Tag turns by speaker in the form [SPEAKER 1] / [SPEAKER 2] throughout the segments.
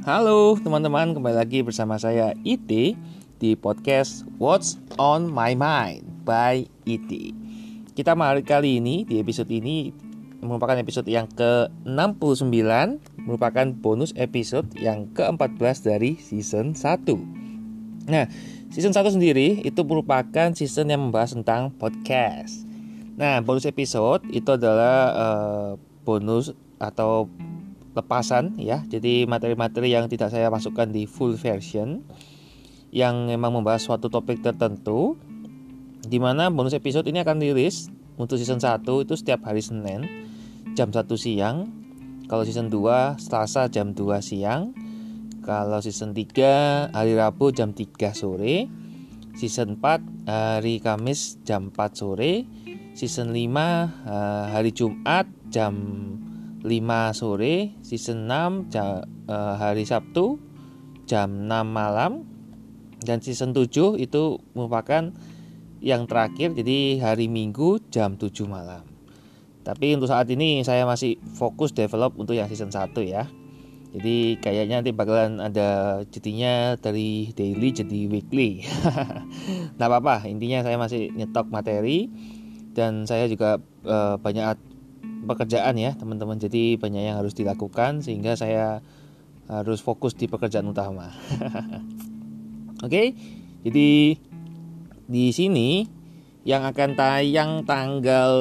[SPEAKER 1] Halo teman-teman, kembali lagi bersama saya IT di podcast What's on My Mind by IT. Kita hari kali ini di episode ini merupakan episode yang ke-69 merupakan bonus episode yang ke-14 dari season 1. Nah, season 1 sendiri itu merupakan season yang membahas tentang podcast. Nah, bonus episode itu adalah uh, bonus atau lepasan ya. Jadi materi-materi yang tidak saya masukkan di full version yang memang membahas suatu topik tertentu di mana bonus episode ini akan rilis untuk season 1 itu setiap hari Senin jam 1 siang. Kalau season 2 Selasa jam 2 siang. Kalau season 3 hari Rabu jam 3 sore. Season 4 hari Kamis jam 4 sore. Season 5 eh, hari Jumat jam 5 sore, season 6 jam, uh, hari Sabtu jam 6 malam dan season 7 itu merupakan yang terakhir jadi hari Minggu jam 7 malam. Tapi untuk saat ini saya masih fokus develop untuk yang season 1 ya. Jadi kayaknya nanti bakalan ada jadinya dari daily jadi weekly. nah apa-apa, intinya saya masih nyetok materi dan saya juga uh, banyak pekerjaan ya teman-teman jadi banyak yang harus dilakukan sehingga saya harus fokus di pekerjaan utama oke okay? jadi di sini yang akan tayang tanggal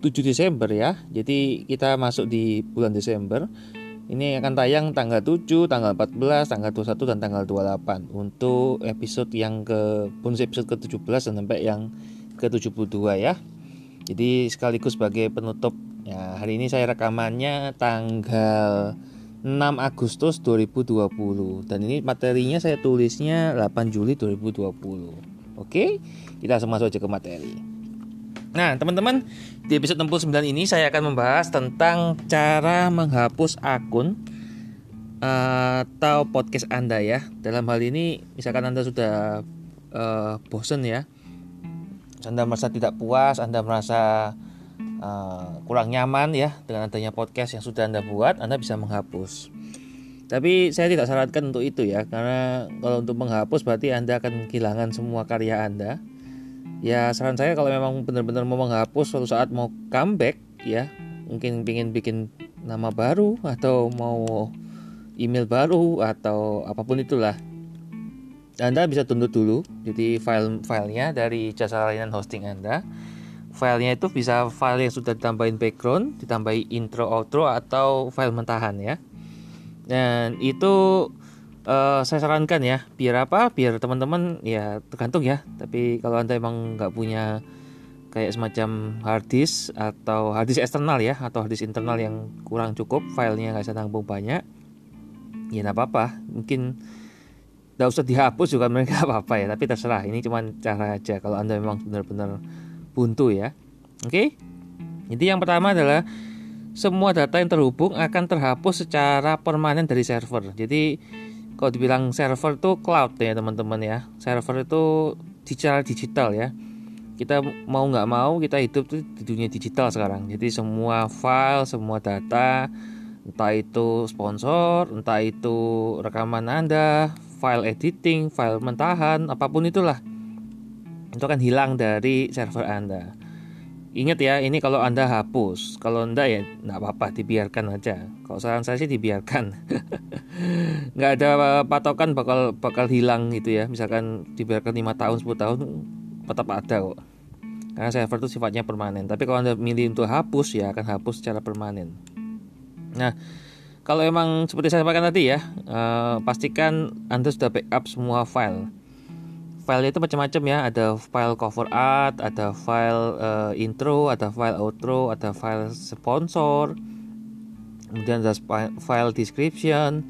[SPEAKER 1] 7 Desember ya jadi kita masuk di bulan Desember ini akan tayang tanggal 7, tanggal 14, tanggal 21 dan tanggal 28 untuk episode yang ke bonus episode ke-17 dan sampai yang ke-72 ya. Jadi sekaligus sebagai penutup ya hari ini saya rekamannya tanggal 6 Agustus 2020 dan ini materinya saya tulisnya 8 Juli 2020. Oke, kita langsung masuk aja ke materi. Nah, teman-teman, di episode 69 ini saya akan membahas tentang cara menghapus akun atau podcast Anda ya. Dalam hal ini misalkan Anda sudah uh, bosen ya anda merasa tidak puas, Anda merasa uh, kurang nyaman ya dengan adanya podcast yang sudah Anda buat, Anda bisa menghapus. Tapi saya tidak sarankan untuk itu ya, karena kalau untuk menghapus berarti Anda akan kehilangan semua karya Anda. Ya saran saya kalau memang benar-benar mau menghapus suatu saat mau comeback ya, mungkin ingin bikin nama baru atau mau email baru atau apa pun itulah anda bisa tunduk dulu, jadi file-filenya dari jasa layanan hosting Anda. Filenya itu bisa file yang sudah ditambahin background, ditambahin intro, outro, atau file mentahan ya. Dan itu uh, saya sarankan ya, biar apa? Biar teman-teman ya tergantung ya. Tapi kalau anda emang nggak punya kayak semacam hard disk atau hard disk eksternal ya, atau hard disk internal yang kurang cukup, filenya nggak bisa tampung banyak, ya nggak apa-apa. Mungkin nggak usah dihapus juga mereka apa-apa ya. Tapi terserah ini cuma cara aja. Kalau anda memang benar-benar buntu ya. Oke? Okay? jadi yang pertama adalah semua data yang terhubung akan terhapus secara permanen dari server. Jadi kalau dibilang server itu cloud ya teman-teman ya. Server itu digital digital ya. Kita mau nggak mau kita hidup tuh di dunia digital sekarang. Jadi semua file semua data entah itu sponsor entah itu rekaman anda file editing, file mentahan, apa pun itulah. Itu akan hilang dari server Anda. Ingat ya, ini kalau Anda hapus. Kalau Anda ya nggak apa-apa, dibiarkan aja. Kalau saran saya sih dibiarkan. nggak ada patokan bakal bakal hilang gitu ya. Misalkan dibiarkan 5 tahun, 10 tahun tetap ada kok. Karena server itu sifatnya permanen. Tapi kalau Anda milih untuk hapus ya akan hapus secara permanen. Nah, kalau emang seperti saya sampaikan tadi ya, uh, pastikan Anda sudah backup semua file. File itu macam-macam ya, ada file cover art, ada file uh, intro, ada file outro, ada file sponsor, kemudian ada file description,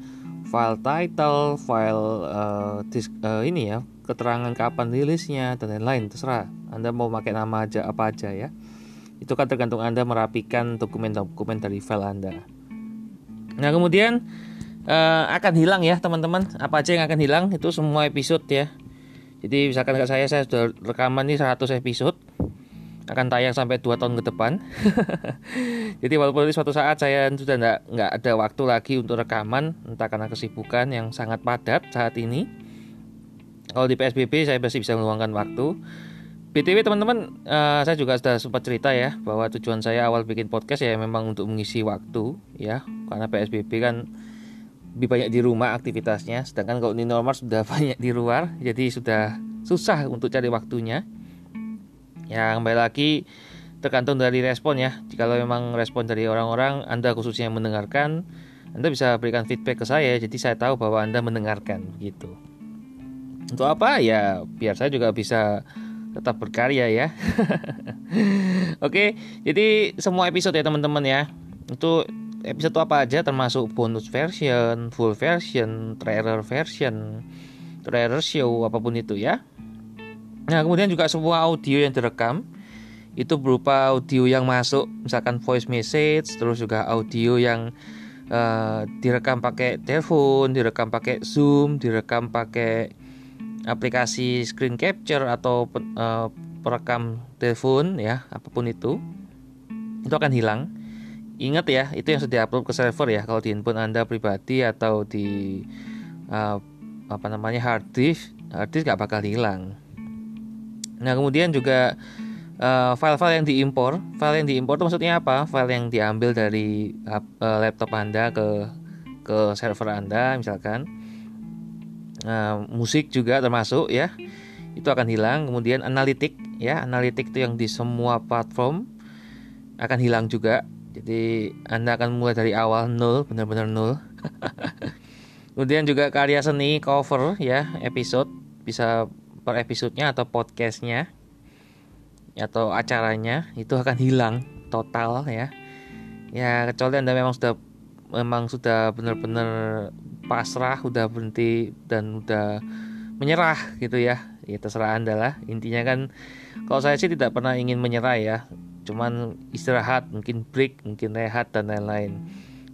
[SPEAKER 1] file title, file uh, dis, uh, ini ya, keterangan kapan rilisnya dan lain-lain terserah. Anda mau pakai nama aja apa aja ya. Itu kan tergantung Anda merapikan dokumen-dokumen dari file Anda. Nah kemudian uh, akan hilang ya teman-teman. Apa aja yang akan hilang itu semua episode ya. Jadi misalkan saya saya sudah rekaman ini 100 episode. akan tayang sampai 2 tahun ke depan. Jadi walaupun suatu saat saya sudah nggak nggak ada waktu lagi untuk rekaman, entah karena kesibukan yang sangat padat saat ini. Kalau di PSBB saya masih bisa meluangkan waktu. BTW teman-teman, uh, saya juga sudah sempat cerita ya bahwa tujuan saya awal bikin podcast ya memang untuk mengisi waktu ya, karena PSBB kan lebih banyak di rumah aktivitasnya, sedangkan kalau ini normal sudah banyak di luar, jadi sudah susah untuk cari waktunya. Ya kembali lagi tergantung dari respon ya. Jika memang respon dari orang-orang, Anda khususnya yang mendengarkan, Anda bisa berikan feedback ke saya, jadi saya tahu bahwa Anda mendengarkan gitu. Untuk apa? Ya biar saya juga bisa tetap berkarya ya. Oke, jadi semua episode ya teman-teman ya. Itu episode apa aja termasuk bonus version, full version, trailer version, trailer show apa pun itu ya. Nah, kemudian juga semua audio yang direkam itu berupa audio yang masuk, misalkan voice message, terus juga audio yang uh, direkam pakai telepon, direkam pakai Zoom, direkam pakai aplikasi screen capture atau uh, perekam telepon ya, apa pun itu. Itu akan hilang. Ingat ya, itu yang sudah upload ke server ya. Kalau di handphone Anda pribadi atau di uh, apa namanya hard disk, hard disk gak bakal hilang Nah, kemudian juga eh, file-file yang diimpor. File yang diimpor itu maksudnya apa? File yang diambil dari uh, laptop Anda ke ke server Anda misalkan. Nah, musik juga termasuk ya. Itu akan hilang. Kemudian analitik ya, analitik itu yang di semua platform akan hilang juga. Jadi Anda akan mulai dari awal nol, benar-benar nol. Kemudian juga karya seni cover ya, episode bisa per episodenya atau podcastnya atau acaranya itu akan hilang total ya ya kecuali anda memang sudah memang sudah benar-benar pasrah udah berhenti dan udah menyerah gitu ya. Ya terserah anda lah. Intinya kan kalau saya sih tidak pernah ingin menyerah ya. Cuman istirahat mungkin break mungkin rehat dan lain-lain.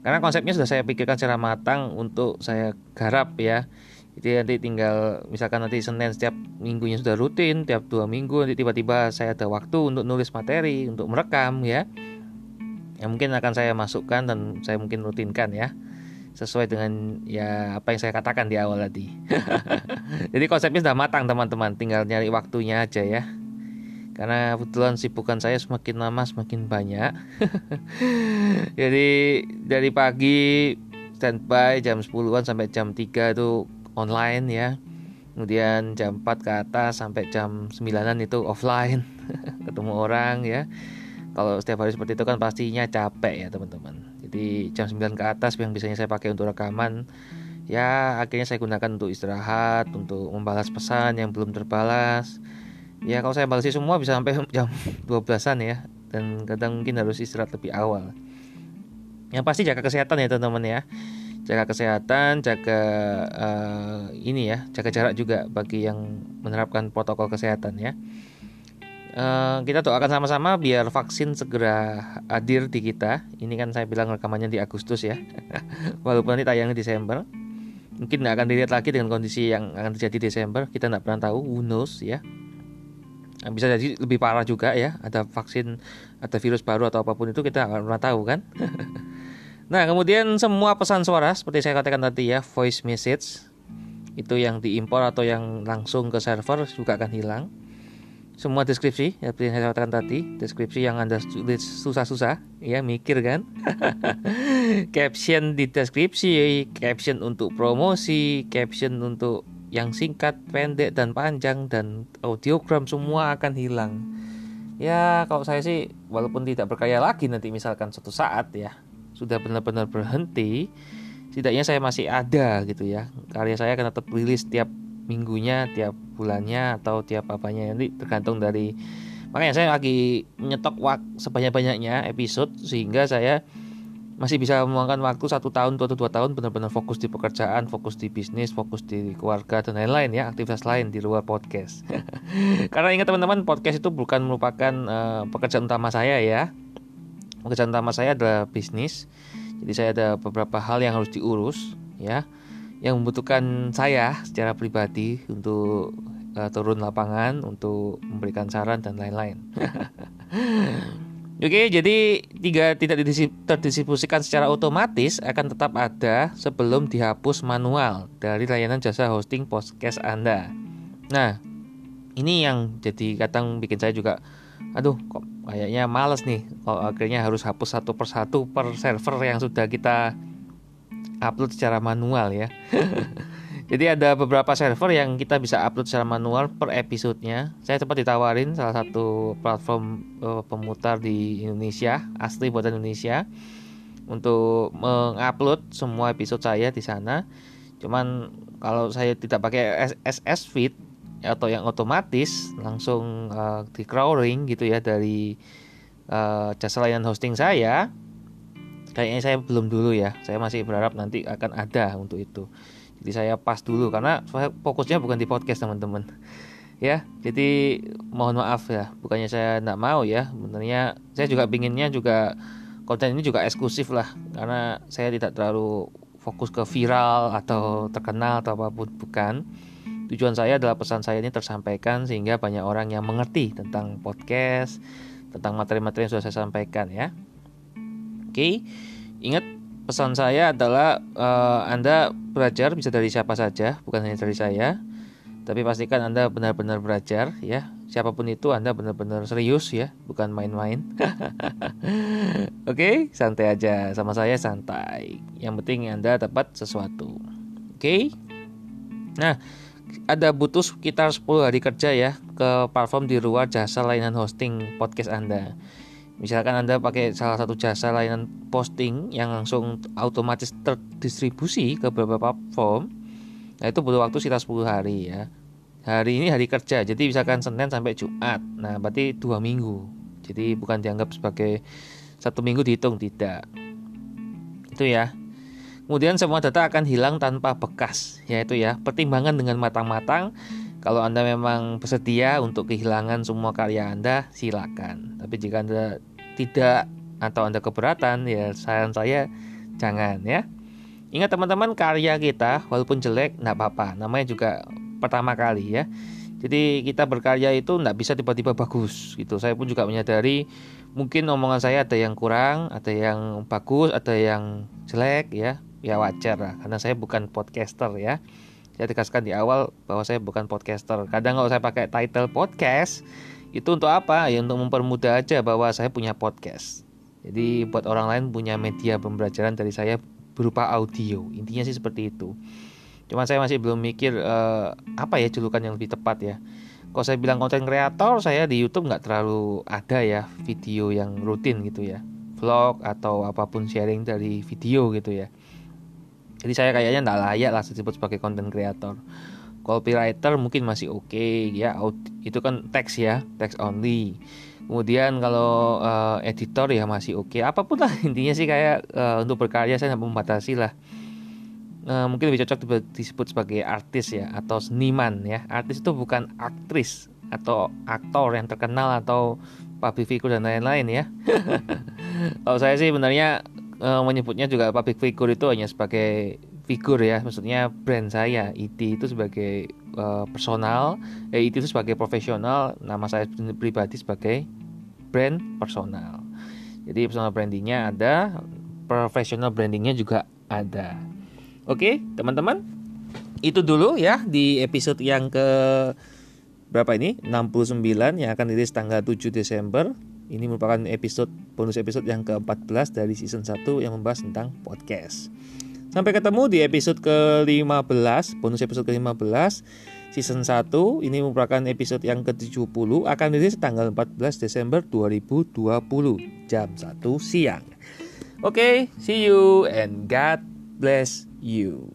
[SPEAKER 1] Karena konsepnya sudah saya pikirkan secara matang untuk saya garap ya. Jadi nanti tinggal misalkan nanti Senin setiap minggunya sudah rutin, tiap dua minggu nanti tiba-tiba saya ada waktu untuk nulis materi, untuk merekam ya. Yang mungkin akan saya masukkan dan saya mungkin rutinkan ya. Sesuai dengan ya apa yang saya katakan di awal tadi. Jadi konsepnya sudah matang teman-teman, tinggal nyari waktunya aja ya. Karena kebetulan sibukan saya semakin lama semakin banyak. Jadi dari pagi standby jam 10-an sampai jam 3 itu online ya kemudian jam 4 ke atas sampai jam 9an itu offline ketemu orang ya kalau setiap hari seperti itu kan pastinya capek ya teman-teman jadi jam 9 ke atas yang biasanya saya pakai untuk rekaman. Ya akhirnya saya gunakan untuk istirahat untuk membalas pesan yang belum terbalas. Ya kalau saya balas semua bisa sampai jam 12an ya dan kadang mungkin harus istirahat lebih awal. Yang pasti jaga kesehatan ya teman-teman ya. Jaga kesehatan, jaga uh, ini ya, jaga jarak juga bagi yang menerapkan protokol kesehatan ya. Uh, kita doakan sama-sama biar vaksin segera hadir di kita. Ini kan saya bilang rekamannya di Agustus ya, walaupun nanti tayangnya Desember. Mungkin nggak akan dilihat lagi dengan kondisi yang akan terjadi Desember. Kita nggak pernah tahu, who knows ya. Nah, bisa jadi lebih parah juga ya. Ada vaksin, ada virus baru atau apa pun itu kita nggak pernah tahu kan. Nah, kemudian semua pesan suara seperti saya katakan tadi ya, voice message itu yang diimpor atau yang langsung ke server juga akan hilang. Semua deskripsi, ya, seperti yang saya katakan tadi, deskripsi yang Anda tulis susah-susah, ya mikir kan. caption di deskripsi, caption untuk promosi, caption untuk yang singkat, pendek dan panjang dan audiogram semua akan hilang. Ya, kalau saya sih walaupun tidak berkarya lagi nanti misalkan suatu saat ya, sudah benar-benar berhenti setidaknya saya masih ada gitu ya karya saya akan tetap rilis tiap minggunya tiap bulannya atau tiap apanya. Nanti tergantung dari makanya saya lagi nyetok waktu sebanyak-banyaknya episode sehingga saya masih bisa meluangkan waktu satu tahun atau dua tahun benar-benar fokus di pekerjaan, fokus di bisnis, fokus di keluarga dan lain-lain ya aktivitas lain di luar podcast. Karena ingat teman-teman podcast itu bukan merupakan uh, pekerjaan utama saya ya, pekerjaan utama saya adalah bisnis. Jadi saya ada beberapa hal yang harus diurus ya yang membutuhkan saya secara pribadi untuk uh, turun lapangan untuk memberikan saran dan lain-lain Oke, jadi tiga tidak terdistribusikan secara otomatis akan tetap ada sebelum dihapus manual dari layanan jasa hosting podcast Anda. Nah, ini yang jadi kadang bikin saya juga, aduh, kok kayaknya males nih, kalau akhirnya harus hapus satu persatu per server yang sudah kita upload secara manual ya. Jadi ada beberapa server yang kita bisa upload secara manual per episodenya. Saya sempat ditawarin salah satu platform uh, pemutar di Indonesia, asli buatan Indonesia, untuk mengupload semua episode saya di sana. Cuman kalau saya tidak pakai SS feed atau yang otomatis langsung uh, di crawling gitu ya dari uh, jasa layanan hosting saya, kayaknya saya belum dulu ya. Saya masih berharap nanti akan ada untuk itu. Jadi saya pas dulu karena saya fokusnya bukan di podcast teman-teman. Ya jadi mohon maaf ya. Bukannya saya tidak mau ya. Sebenarnya saya juga pinginnya juga konten ini juga eksklusif lah. Karena saya tidak terlalu fokus ke viral atau terkenal atau apa pun bukan. Tujuan saya adalah pesan saya ini tersampaikan sehingga banyak orang yang mengerti tentang podcast tentang materi-materi yang sudah saya sampaikan ya oke ingat pesan saya adalah uh, Anda belajar bisa dari siapa saja, bukan hanya dari saya. Tapi pastikan Anda benar-benar belajar ya. Siapa pun itu Anda benar-benar serius ya, bukan main-main. Oke, okay? santai aja sama saya santai. Yang penting Anda dapat sesuatu. Oke. Okay? Nah, ada butuh sekitar 10 hari kerja ya ke platform di luar jasa layanan hosting podcast Anda. Misalkan Anda pakai salah satu jasa layanan posting yang langsung otomatis terdistribusi ke beberapa platform, nah itu butuh waktu sekitar 10 hari ya. Hari ini hari kerja, jadi misalkan Senin sampai Jumat, nah berarti dua minggu. Jadi bukan dianggap sebagai satu minggu dihitung tidak. Itu ya. Kemudian semua data akan hilang tanpa bekas, yaitu ya pertimbangan dengan matang-matang kalau Anda memang bersedia untuk kehilangan semua karya Anda, silakan. Tapi jika Anda tidak atau Anda keberatan, ya saran saya jangan ya. Ingat teman-teman, karya kita walaupun jelek nggak apa-apa. Namanya juga pertama kali ya. Jadi kita berkarya itu nggak bisa tiba-tiba bagus gitu. Saya pun juga menyadari mungkin omongan saya ada yang kurang, ada yang bagus, ada yang jelek ya. Ya wajar lah, karena saya bukan podcaster ya saya tegaskan di awal bahwa saya bukan podcaster. Kadang kalau saya pakai title podcast itu untuk apa? Ya untuk mempermudah aja bahwa saya punya podcast. Jadi buat orang lain punya media pembelajaran dari saya berupa audio. Intinya sih seperti itu. Cuma saya masih belum mikir uh, apa ya julukan yang lebih tepat ya. Kalau saya bilang konten kreator, saya di YouTube nggak terlalu ada ya video yang rutin gitu ya, vlog atau apa pun sharing dari video gitu ya. Jadi saya kayaknya nggak layak lah disebut sebagai content creator. Copywriter mungkin masih oke okay, ya, itu kan teks ya, teks only. Kemudian kalau uh, editor ya masih oke. Okay. Apa pun lah intinya sih kayak uh, untuk berkarya saya membatasi lah. Uh, mungkin lebih cocok disebut sebagai artis ya atau seniman ya. Artis itu bukan aktris atau aktor yang terkenal atau public figure dan lain-lain ya. kalau saya sih sebenarnya uh, menyebutnya juga public figure itu hanya sebagai figur ya. Maksudnya brand saya IT itu sebagai uh, personal eh, IT itu sebagai profesional nama saya pribadi sebagai brand personal. Jadi personal brandingnya ada professional brandingnya juga ada. Oke teman-teman itu dulu ya di episode yang ke berapa ini? 69 yang akan dirilis tanggal 7 Desember ini merupakan episode bonus episode yang ke-14 dari season 1 yang membahas tentang podcast. Sampai ketemu di episode ke-15, bonus episode ke-15 season 1. Ini merupakan episode yang ke-70 akan dirilis tanggal 14 Desember 2020 jam 1 siang. Oke, okay, see you and God bless you.